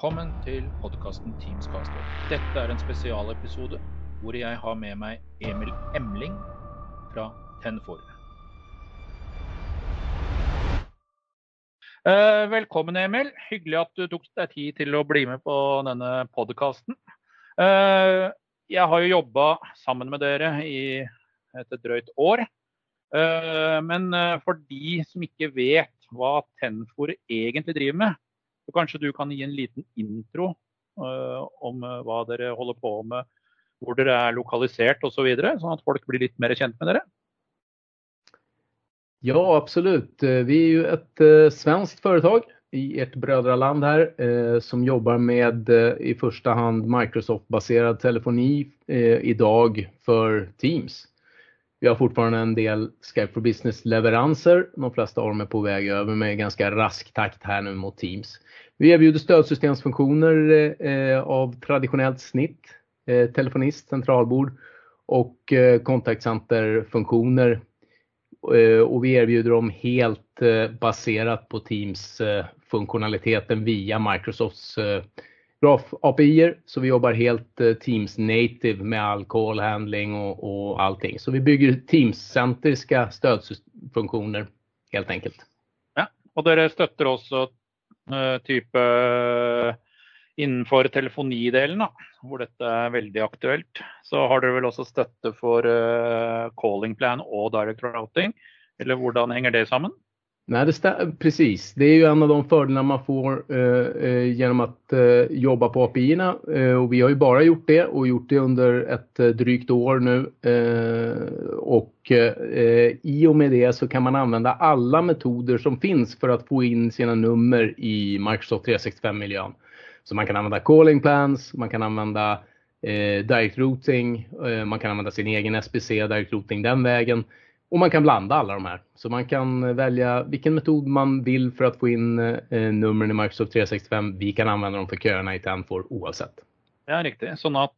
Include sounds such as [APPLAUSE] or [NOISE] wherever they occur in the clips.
Velkommen til podkasten Teams Caster. Dette er en spesialepisode hvor jeg har med meg Emil Emling fra Tenfor. Eh, velkommen, Emil. Hyggelig at du tok deg tid til å bli med på denne podkasten. Eh, jeg har jo jobba sammen med dere i et drøyt år. Eh, men eh, for de som ikke vet hva Tenfor egentlig driver med, så kanskje du kan gi en liten intro eh, om eh, hva dere holder på med, hvor dere är lokaliserat och så vidare, så att folk blir lite mer kända med dere. Ja, absolut. Eh, vi är ju ett svenskt företag i ert brödraland här som jobbar med i första hand Microsoft-baserad telefoni idag för Teams. Vi har fortfarande en del Skype for Business-leveranser. De flesta av dem är på väg över med ganska rask takt här nu mot Teams. Vi erbjuder stödsystemsfunktioner eh, av traditionellt snitt, eh, telefonist, centralbord och eh, kontaktcenterfunktioner. Och Vi erbjuder dem helt baserat på Teams-funktionaliteten via Microsofts GrafAPI, så Vi jobbar helt eh, Teams native med all call handling och allting. Så Vi bygger Teams-centriska stödfunktioner helt enkelt. Ja, och dere stöttar också eh, typ eh, innanför telefonidelen där detta är väldigt aktuellt. Så har du väl också stötte för calling plan och direct routing. Eller hur hänger det samman? Nej, precis. Det är ju en av de fördelar man får eh, eh, genom att eh, jobba på API-erna. Vi har ju bara gjort det och gjort det under ett drygt år nu. I och med det så kan man använda alla metoder som finns för att få in sina nummer i Microsoft 365-miljön. Så Man kan använda calling plans, man kan använda direct routing, man kan använda sin egen SPC direct routing den vägen och man kan blanda alla de här. Så Man kan eh, välja vilken metod man vill för att få in eh, eh, numren i Microsoft 365. Vi kan använda dem för köerna i Tenfor oavsett. Ja, riktigt. Så att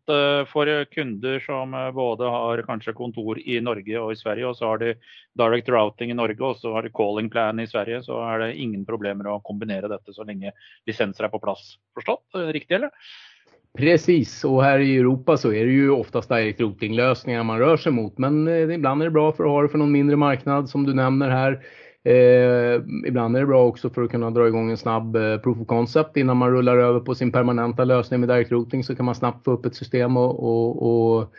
för kunder som både har kanske kontor i Norge och i Sverige och så har de direct routing i Norge och så har de calling plan i Sverige så är det ingen problem med att kombinera detta så länge licenser är på plats. Förstått? Riktigt eller? Precis. och Här i Europa så är det ju oftast direct routing-lösningar man rör sig mot. men eh, Ibland är det bra för att ha det för någon mindre marknad som du nämner här. Eh, ibland är det bra också för att kunna dra igång en snabb eh, proof of concept innan man rullar över på sin permanenta lösning med direct routing så kan man snabbt få upp ett system och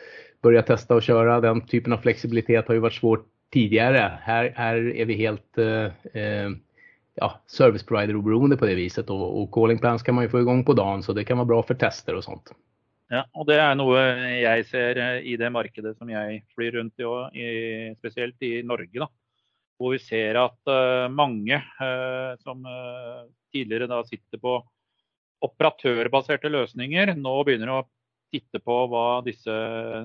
börja testa och köra. Den typen av flexibilitet har ju varit svårt tidigare. Här är vi helt service provider-oberoende på det viset och calling plans kan man ju få igång på dagen så det kan vara bra för tester och sånt. Ja, det är något jag ser i det marknaden som jag flyr runt i, speciellt i Norge då. Hvor vi ser att eh, många eh, som eh, tidigare då sitter på operatörbaserade lösningar nu börjar att titta på vad dessa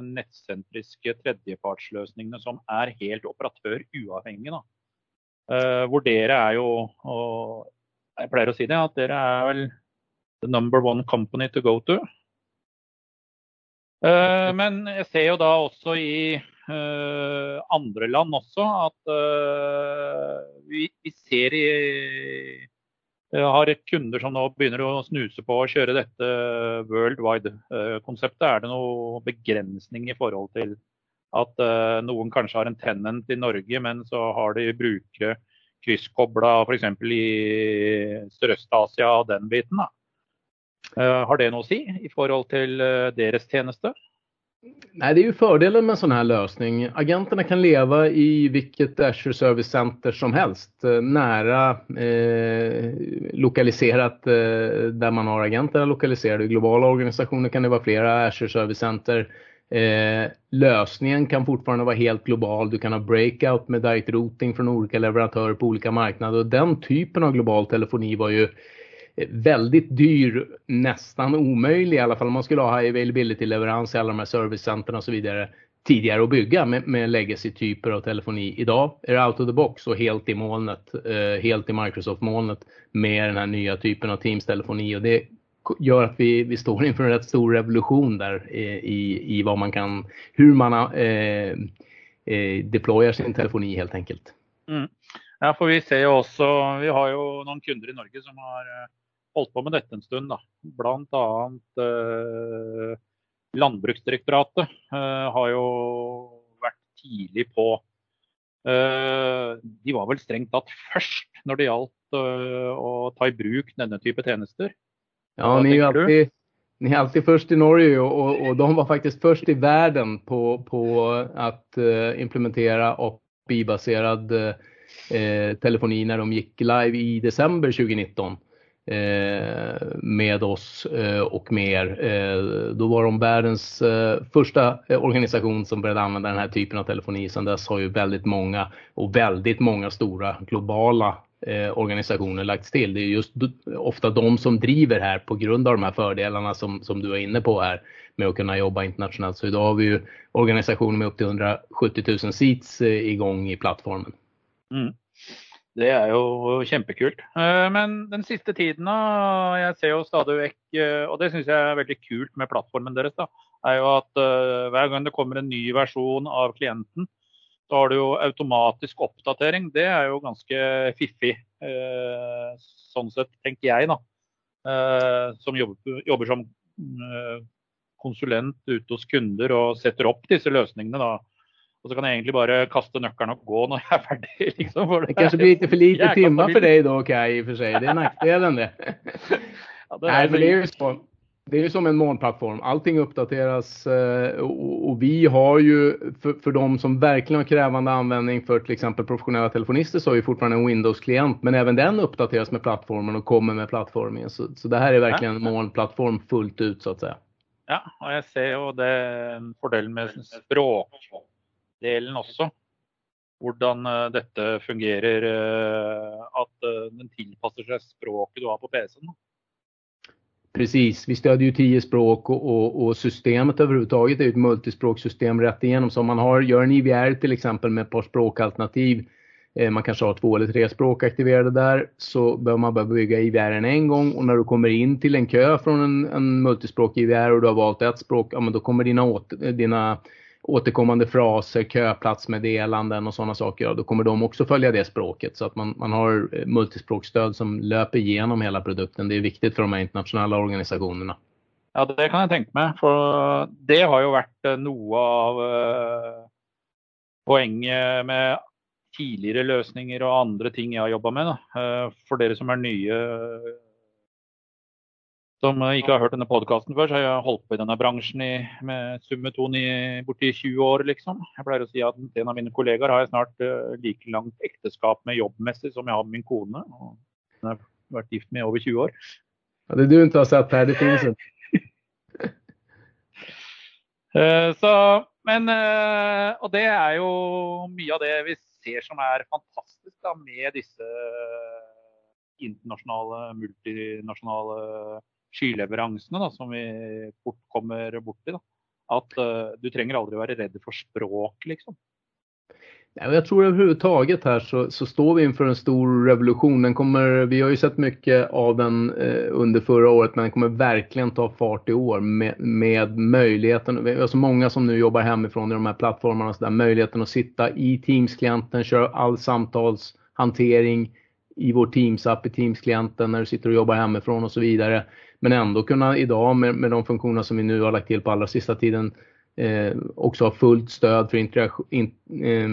nätcentriska tredjepartslösningarna som är helt operatör oavhängiga Eh, hvor dere er jo og Jeg pleier å si det, at dere er vel the number one company to go to. Eh, men jeg ser jo da også i eh, andre land också att vi ser i, jag har kunder som nå begynner å snuse på att köra detta worldwide-konseptet. Er det noen begrensning i forhold förhåll At eh, att någon kanske har en tenant i Norge, men så har de brukare krysskobla f.eks. exempel Sørøst-Asia och den biten då? Eh, har det något att säga i förhåll till eh, deras tjeneste? Nej, det är ju fördelen med en sån här lösning. Agenterna kan leva i vilket Azure Service Center som helst, nära lokaliserat där man har agenterna lokaliserade. I globala organisationer kan det vara flera Azure Service Center. Eh, lösningen kan fortfarande vara helt global. Du kan ha breakout med direct routing från olika leverantörer på olika marknader. Den typen av global telefoni var ju eh, väldigt dyr, nästan omöjlig, i alla fall om man skulle ha high availability-leverans i alla de här servicecentren och så vidare tidigare att bygga med legacy-typer av telefoni. Idag är det out of the box och helt i molnet, eh, helt i Microsoft-molnet med den här nya typen av Teams-telefoni. Det gör att vi står inför en rätt stor revolution där eh, i vad man kan, hur man eh, eh, deployar sin telefoni helt enkelt. Mm. Ja, för vi ser ju också, vi har ju några kunder i Norge som har hållit på med detta en stund. Då. Bland annat eh, Landbruksdirektoratet eh, har ju varit tidlig på. Eh, de var vel strengt tatt først når det gjaldt att å ta i bruk denne type tjenester. Ja, ni är, alltid, ni är alltid först i Norge och, och, och, de var faktiskt först i världen på, på att uh, implementera API-baserad uh, telefoni när de gick live i december 2019 uh, med oss och med er. Då var de världens första organisation som började använda den här typen av telefoni. Sedan dess har ju väldigt många och väldigt många stora globala eh, organisationer lagts till. Det är just ofta de som driver här på grund av de här fördelarna som, som du är inne på här med att kunna jobba internationellt. Så idag har vi ju organisationer med upp till 170 000 seats eh, igång i plattformen. Mm. Det är ju kjempekult. Eh, men den sista tiden, jag ser ju stadig eh, och det syns jag är väldigt kul med plattformen deres, da, er jo at hver eh, gang det kommer en ny version av klienten, så har du jo automatisk oppdatering. Det er jo ganske fiffig. Eh, sånn sett, tenker jeg, da. Eh, som jobber, jobber som eh, konsulent ute hos kunder og setter opp disse løsningene. da. Och så kan jag egentligen bara kasta nyckeln och gå när jag är färdig. [LAUGHS] Liksom, det, det kanske blir lite för lite timmar för dig då Kaj i och för sig. Det är nackdelen det. ja, det Nej, men det är ju så det är som en molnplattform. Allting uppdateras eh, och vi har ju för, för de som verkligen har krävande användning för till exempel professionella telefonister så har vi fortfarande en Windows-klient. Men även den uppdateras med plattformen och kommer med plattformen. Så, så det här är verkligen en molnplattform fullt ut så att säga. Ja, och jag ser ju det är en fördel med språkdelen också. Hur eh, detta fungerar, eh, att den tillpassar sig språket du har på PCn. Precis, vi stödjer ju tio språk och, och, och, systemet överhuvudtaget är ett multispråksystem rätt igenom. Så om man har, gör en IVR till exempel med ett par språkalternativ, eh, man kanske har två eller tre språk aktiverade där, så behöver man bara bygga IVR en gång och när du kommer in till en kö från en, en multispråk IVR och du har valt ett språk, ja men då kommer dina, åt, dina återkommande fraser, köplatsmeddelanden och sådana saker, ja, då kommer de också följa det språket. Så att man, man har eh, multispråkstöd som löper igenom hela produkten. Det är viktigt för de här internationella organisationerna. Ja, det kan jag tänka mig. För det har ju varit eh, något av eh, poängen med tidigare lösningar och andra ting jag har jobbat med. För er som är nya som ikke har hørt denne podkasten før, så har jeg holdt på i denne bransjen i, med summeton i borti 20 år, liksom. Jeg pleier å si at en av mine kollegaer har jeg snart uh, like langt ekteskap med jobbmessig som jeg har med min kone. Og hun har vært gift med i over 20 år. Ja, det du inte har sett här, det finns [LAUGHS] inte. uh, så, men, uh, og det er jo mye av det vi ser som er fantastisk da, med disse internasjonale, multinasjonale skyleveransene da, som vi fort kommer borti. Da. Att uh, eh, du trenger aldrig vara rädd för språk liksom. Jag tror överhuvudtaget här så, så står vi inför en stor revolution. Den kommer, vi har ju sett mycket av den eh, under förra året men den kommer verkligen ta fart i år med, med möjligheten. Vi har så många som nu jobbar hemifrån i de här plattformarna. Så där, möjligheten att sitta i Teams-klienten, köra all samtalshantering i vår Teams-app i Teams-klienten när du sitter och jobbar hemifrån och så vidare. Men ändå kunna idag med, med de funktioner som vi nu har lagt till på allra sista tiden eh, också ha fullt stöd för integration, in, eh,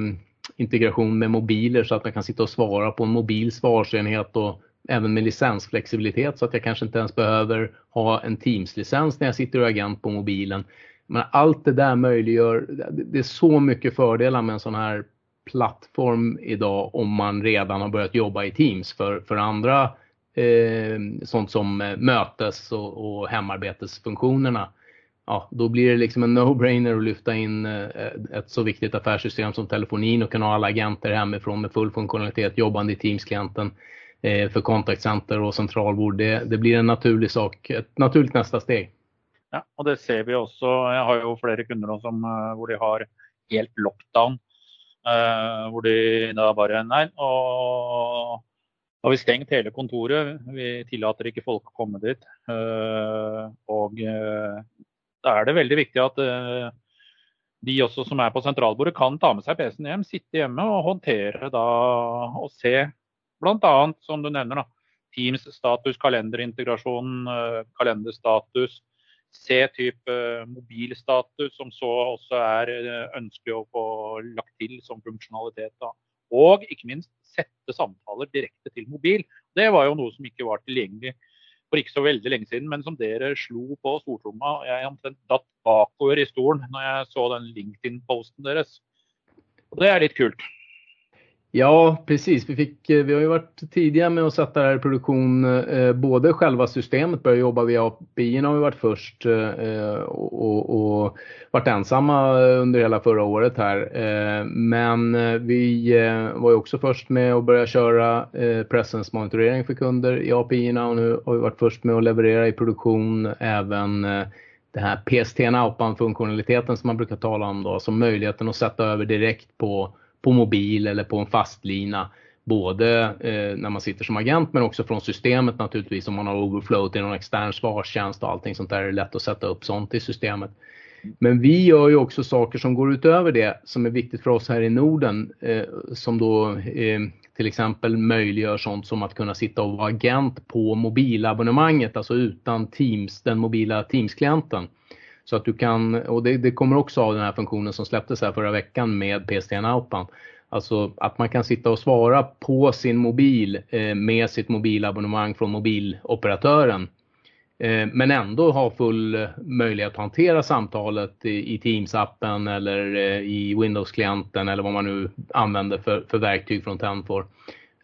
integration med mobiler så att man kan sitta och svara på en mobil svarsenhet och även med licensflexibilitet så att jag kanske inte ens behöver ha en Teams-licens när jag sitter och är agent på mobilen. Men allt det där möjliggör, det är så mycket fördelar med en sån här plattform idag om man redan har börjat jobba i Teams. För, för andra eh, Eh, sånt som eh, mötes och, och hemarbetesfunktionerna. Ja, då blir det liksom en no-brainer att lyfta in eh, ett så viktigt affärssystem som telefonin och kunna ha alla agenter hemifrån med full funktionalitet jobbande i Teams-klienten eh, för kontaktcenter och centralbord. Det, det, blir en naturlig sak, ett naturligt nästa steg. Ja, och det ser vi också. Jag har ju flera kunder som, eh, där de har helt lockdown. Där de då bara, nej, och har vi stengt hele kontoret. Vi tillater ikke folk å komme dit. Eh, og da er eh, det veldig viktig at eh, de også som er på sentralbordet kan ta med seg PC-en hjem, sitte hjemme og håndtere da og se bl.a. som du nevner da, Teams-status, kalenderintegrasjon, eh, kalenderstatus. Se type mobilstatus, som så også er ønskelig å få lagt til som funksjonalitet. Da. Og ikke minst sette samtaler direkte til mobil. Det var jo noe som ikke var tilgjengelig for ikke så veldig lenge siden, men som dere slo på stortromma. Jeg omtrent datt bakover i stolen når jeg så den LinkedIn-posten deres. Og det är lite kult. Ja, precis. Vi, fick, eh, vi har ju varit tidiga med att sätta det här i produktion. Eh, både själva systemet började jobba via API har vi varit först eh, och, och, och, varit ensamma under hela förra året här. Men vi var ju också först med att börja köra presence monitorering för kunder i API och nu har vi varit först med att leverera i produktion även den här PST outbound-funktionaliteten som man brukar tala om då, som möjligheten att sätta över direkt på, på mobil eller på en fastlina. Både eh, när man sitter som agent men också från systemet naturligtvis om man har overflow till någon extern svarstjänst och allting sånt där är det lätt att sätta upp sånt i systemet. Men vi gör ju också saker som går utöver det som är viktigt för oss här i Norden eh, som då eh, till exempel möjliggör sånt som att kunna sitta och vara agent på mobilabonnemanget, alltså utan Teams, den mobila Teams-klienten. Så att du kan, och det, det, kommer också av den här funktionen som släpptes här förra veckan med PSTN Outbound. Alltså att man kan sitta och svara på sin mobil eh, med sitt mobilabonnemang från mobiloperatören Eh, men ändå ha full möjlighet att hantera samtalet i Teams-appen eller eh, i Windows-klienten eller vad man nu använder för, för verktyg från Tenfor.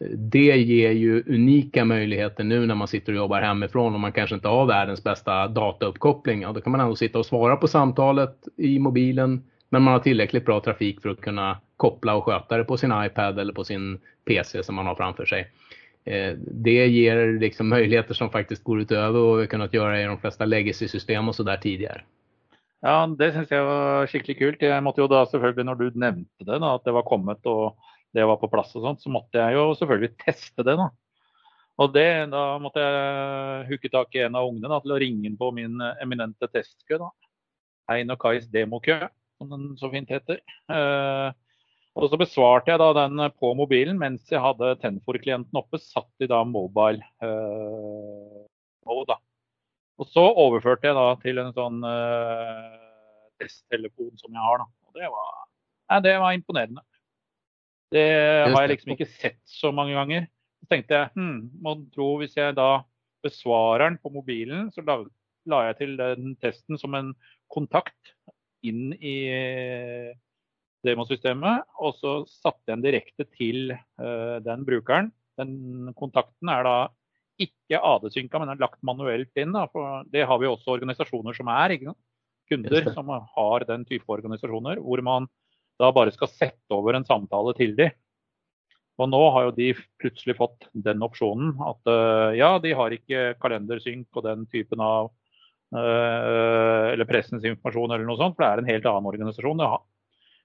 Det ger ju unika möjligheter nu när man sitter och jobbar hemifrån och man kanske inte har världens bästa datauppkoppling. Ja, då kan man ändå sitta och svara på samtalet i mobilen men man har tillräckligt bra trafik för att kunna koppla och sköta det på sin iPad eller på sin PC som man har framför sig. Eh, det ger liksom möjligheter som faktiskt går utöver vad vi kunnat göra i de flesta legacy-system och sådär tidigare. Ja, det syns jag var skikkelig kult. Jeg måtte jo da alltså, selvfølgelig, når du nämnde det, da, at det var kommet og det var på plass og sånt, så måtte jeg jo selvfølgelig teste det. da. Og det, da måtte jeg hooke tak i en av ungene da, til å ringe på min eminente testkø. da. Hein og Kais demokø, som den så fint heter. Eh, og så besvarte jeg da den på mobilen mens jeg hadde Tenfor-klienten oppe, satt i da mobile eh, mode. Da. Og så overførte jeg da til en sånn eh, testtelefon som jeg har. Da. Og det var, nei, det var imponerende. Det har jeg liksom ikke sett så mange ganger. Så tenkte jeg hm, må tro hvis jeg da besvarer den på mobilen, så la, la jeg til den testen som en kontakt inn i demosystemet, og så satte jeg den direkte til uh, den brukeren. Den kontakten er da ikke AD-synka, men er lagt manuelt inn. Da, for det har vi også organisasjoner som er. Kunder som har den type organisasjoner, hvor man da bare skal sette over en samtale til dem. Og nå har jo de plutselig fått den opsjonen at uh, ja, de har ikke kalendersynk og den typen av uh, eller pressens informasjon eller noe sånt, for det er en helt annen organisasjon.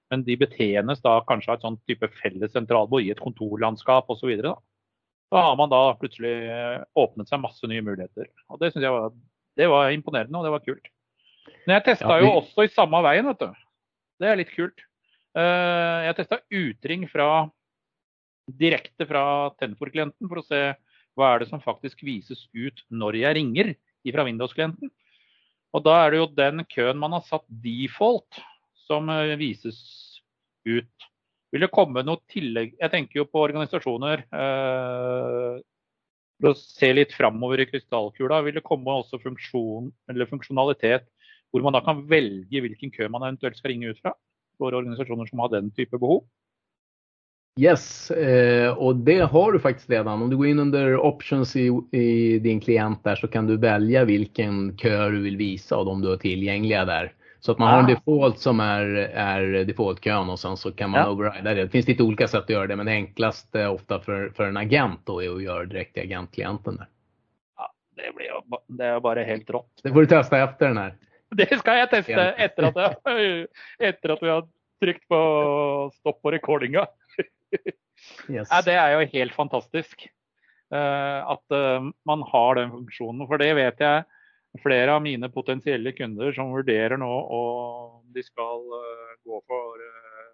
Men de betjenes da kanskje av et sånt type felles sentralbord i et kontorlandskap osv. Da. da har man da plutselig eh, åpnet seg masse nye muligheter. Og Det synes jeg var, det var imponerende og det var kult. Men jeg testa ja, jo også i samme veien, vet du. Det er litt kult. Eh, jeg testa utring fra, direkte fra Tenfor-klienten for å se hva er det som faktisk vises ut når jeg ringer fra Windows-klienten. Og da er det jo den køen man har satt default som eh, vises ut. Vil det komme noe tillegg Jeg tenker jo på organisasjoner. Eh, for å se litt framover i krystallkula, vil det komme også funksjon, funksjonalitet hvor man da kan velge hvilken kø man eventuelt skal ringe ut fra? For organisasjoner som har den type behov? Yes, eh, och det har du faktiskt redan. Om du går in under options i, i, din klient där så kan du välja vilken kö du vill visa av de du har tillgängliga där. Så att man ah. har en ah. default som är, är defaultkön och sen så kan man ja. overrida det. Det finns lite olika sätt att göra det men det enklaste ofta för, för en agent då är att göra direkt i agentklienten. Där. Ja, det, blir, det är bara helt rått. Det får du testa efter den här. Det ska jag testa efter att, jag, [LAUGHS] efter att vi har tryckt på stopp på recordinga. [LAUGHS] Yes. Ja, det är ju helt fantastiskt uh, att uh, man har den funktionen. För det vet jag flere av mine potensielle kunder som vurderer nå om de skal uh, gå for uh,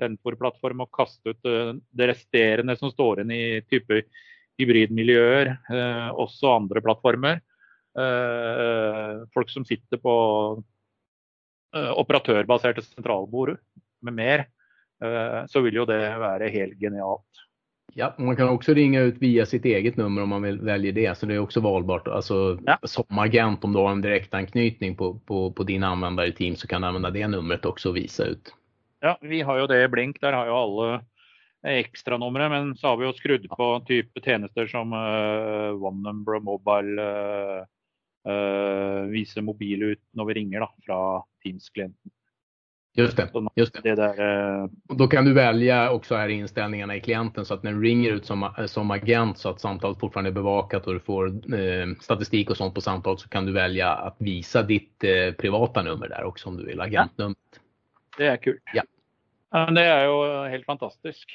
Tenfor-plattform og kaste ut det resterende som står igjen i type hybridmiljøer, også andre plattformer. Folk som sitter på operatørbaserte sentralbord med mer, så vill ju det vara helt genialt. Ja, man kan också ringa ut via sitt eget nummer om man vill välja det. Så det är också valbart. Alltså ja. som agent om du har en direktanknytning på, på, på din användare i Teams så kan du använda det numret också och visa ut. Ja, vi har ju det i Blink. Där har ju alla extra nummer, men så har vi ju skrudd på typ tjänster som uh, One Number Mobile uh, uh, visar mobil ut när vi ringer då, från Teams-klienten. Just det. Just det. det där, eh... Då kan du välja också här inställningarna i klienten så att när du ringer ut som, som agent så att samtalet fortfarande är bevakat och du får eh, statistik och sånt på samtalet så kan du välja att visa ditt eh, privata nummer där också om du vill, agentnumret. Det är kul. Ja. Det är ju helt fantastiskt.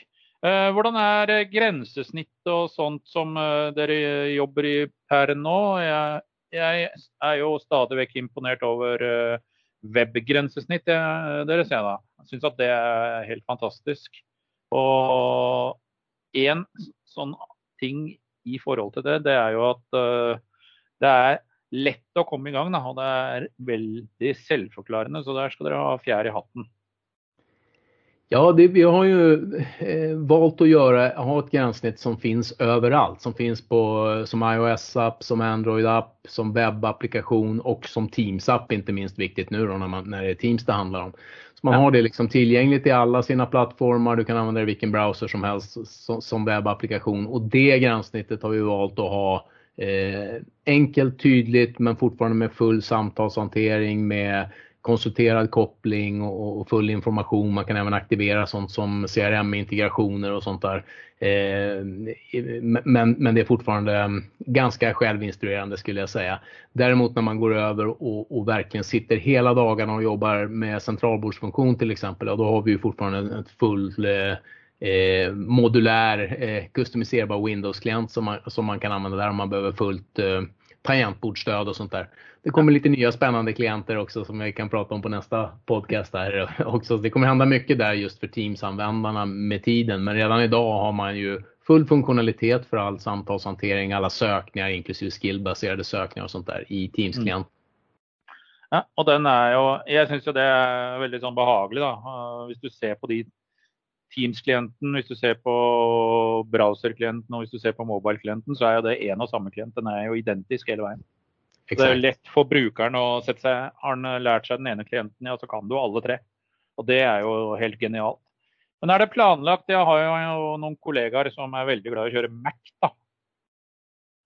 Eh, hvordan är grensesnitt och sånt som eh, dere jobbar i per nå? Jag, jag är ju stadig imponerad över over eh, webbgrensesnitt eh, dere ser da. Jeg syns at det er helt fantastisk. Og en sånn ting i forhold til det, det er jo at eh, det er lett å komme i gang. Da, og det er veldig selvforklarende, så der skal dere ha fjær i hatten. Ja, det, vi har ju eh, valt att göra, ha ett gränssnitt som finns överallt. Som finns på, som iOS-app, som Android-app, som webbapplikation och som Teams-app inte minst viktigt nu då när, man, när det är Teams det handlar om. Så man ja. har det liksom tillgängligt i alla sina plattformar. Du kan använda det i vilken browser som helst som, som webbapplikation. Och det gränssnittet har vi valt att ha eh, enkelt, tydligt men fortfarande med full samtalshantering med konsulterad koppling och, full information. Man kan även aktivera sånt som CRM-integrationer och sånt där. Eh, men, men det är fortfarande mm, ganska självinstruerande skulle jag säga. Däremot när man går över och, och verkligen sitter hela dagarna och jobbar med centralbordsfunktion till exempel, då har vi ju fortfarande ett full eh, eh, modulär, eh, customiserbar Windows-klient som man, som man kan använda där om man behöver fullt eh, tangentbordsstöd och sånt där. Det kommer lite nya spännande klienter också som vi kan prata om på nästa podcast där [LAUGHS] också. Det kommer hända mycket där just för Teams-användarna med tiden. Men redan idag har man ju full funktionalitet för all samtalshantering, alla sökningar inklusive skillbaserade sökningar och sånt där i Teams-klient. Mm. Ja, och den är ju, jag syns ju det är väldigt sån behagligt då. Om du ser på de Teams-klienten, om du ser på browser-klienten och om du ser på mobile-klienten så är det en och samma klient. Den är ju identisk hela vägen. Exakt. Det är lätt för brukaren att sätta sig, har han lärt sig den ena klienten, ja så kan du alla tre. Och det är ju helt genialt. Men är det planlagt, jag har ju några kollegor som är väldigt glada att köra Mac då.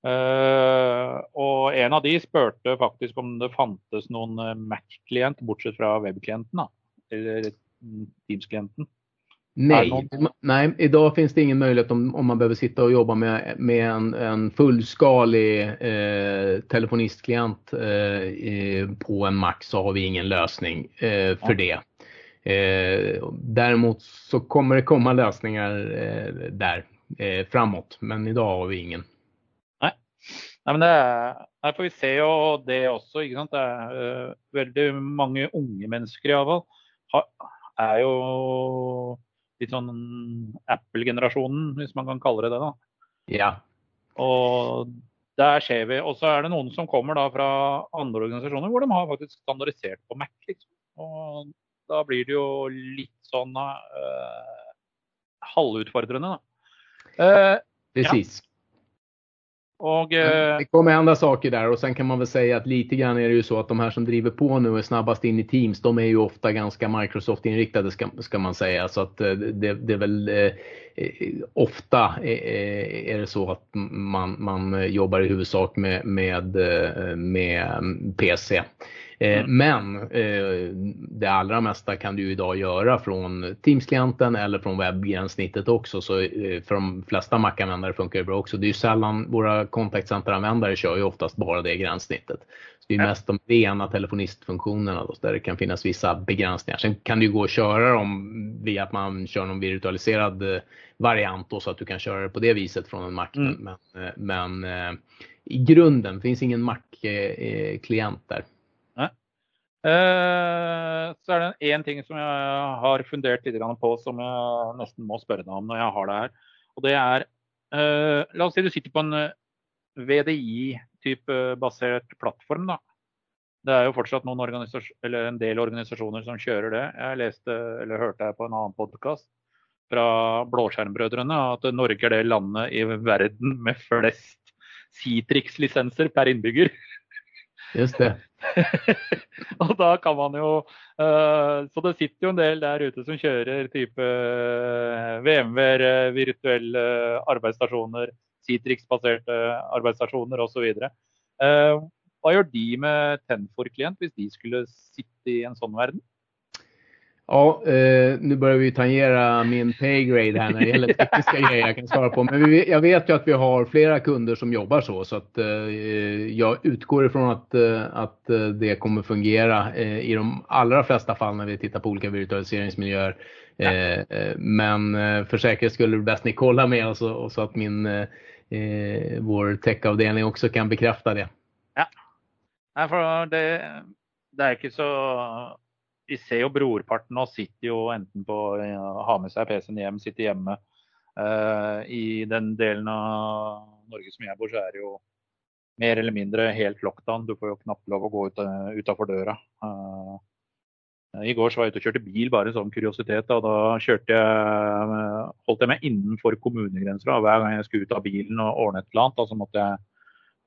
Uh, och en av de spurte faktiskt om det fanns någon eh, Mac-klient bortsett från webbklienten, eller Teams-klienten. Nej, nej, idag finns det ingen möjlighet om, om man behöver sitta och jobba med, med en, en fullskalig eh, telefonistklient eh, på en Mac så har vi ingen lösning eh, för det. Eh, däremot så kommer det komma lösningar eh, där eh, framåt, men idag har vi ingen. Nej, nej men det är, här får vi se och det också. Sant? Det är väldigt många unga människor i alla fall är ju litt sånn Apple-generasjonen, hvis man kan kalle det det. da. Ja. Og der ser vi. Og så er det noen som kommer da fra andre organisasjoner hvor de har faktisk standardisert på Mac. liksom. Og da blir det jo litt sånn uh, halvutfordrende, da. Uh, Precis. Ja. Och, eh... Det kommer hända saker där och sen kan man väl säga att lite grann är det ju så att de här som driver på nu är snabbast in i Teams. De är ju ofta ganska Microsoft-inriktade ska, ska man säga. Så att eh, det, det är väl eh, ofta är det så att man, man jobbar i huvudsak med, med, med PC. Eh, mm. Men eh, det allra mesta kan du idag göra från Teams-klienten eller från webbgränssnittet också. Så eh, för de flesta Mac-användare funkar det bra också. Det är ju sällan våra kontaktcenteranvändare kör ju oftast bara det gränssnittet. Så det är mest de rena telefonistfunktionerna då, där det kan finnas vissa begränsningar. Sen kan det ju gå att köra dem via att man kör någon virtualiserad variant då, så att du kan köra det på det viset från en Mac. Mm. Men, men i grunden finns ingen Mac-klient där. Uh, så är det en ting som jag har funderat lite på som jag nästan måste spørre deg om när jag har det här. Och det är Uh, la oss si du sitter på en VDI-type basert plattform. da. Det er jo fortsatt en del organisasjoner som kjører det. Jeg leste, eller hørte her på en annen podkast fra Blåskjermbrødrene at Norge er det landet i verden med flest Citrix-lisenser per innbygger. Just det. [LAUGHS] og da kan man jo uh, Så det sitter jo en del der ute som kjører type uh, VMWR, uh, virtuelle arbeidsstasjoner, Citrix-baserte arbeidsstasjoner osv. Uh, hva gjør de med Tenfor-klient hvis de skulle sitte i en sånn verden? Ja, eh, nu börjar vi tangera min paygrade här när det gäller tekniska [LAUGHS] grejer jag kan svara på. Men vi, jag vet ju att vi har flera kunder som jobbar så, så att eh, jag utgår ifrån att, eh, att eh, det kommer fungera eh, i de allra flesta fall när vi tittar på olika virtualiseringsmiljöer. Ja. Eh, men för säkerhet skulle det bäst ni kolla med oss och, så att min, vår techavdelning också kan bekräfta det. Ja, för det, det är inte så vi ser jo brorparten nå sitter jo enten på har med seg PC-en hjem, sitter hjemme. Uh, I den delen av Norge som jeg bor, så er det jo mer eller mindre helt lockdown. Du får jo knapt lov å gå ut, eh, utafor døra. Uh, I går så var jeg ute og kjørte bil, bare som kuriositet. og Da kjørte jeg, holdt jeg meg innenfor kommunegrenser. Hver gang jeg skulle ut av bilen og ordne et eller annet, da, så måtte jeg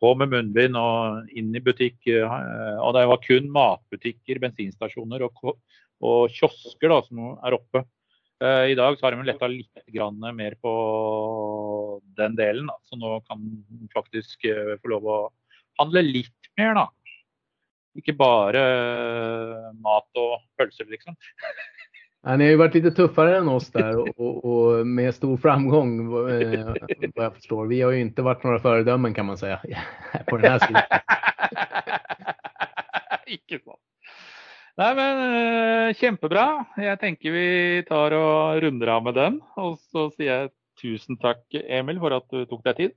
på med munnbind og inn i butikk. Og det var kun matbutikker, bensinstasjoner og, og kiosker da, som er oppe. Eh, I dag så har de letta litt mer på den delen, da. så nå kan de faktisk eh, få lov å handle litt mer. da. Ikke bare eh, mat og pølser, liksom. [LAUGHS] Ja, ni har ju varit lite tuffare än oss där och, och, och med stor framgång eh, vad jag förstår. Vi har ju inte varit några föredömen kan man säga [LAUGHS] på den här sidan. [LAUGHS] Icke sant. Nej men uh, Jag tänker tenker vi tar och rundar av med den. och så säger jag tusen tack Emil, för att du tog dig tid.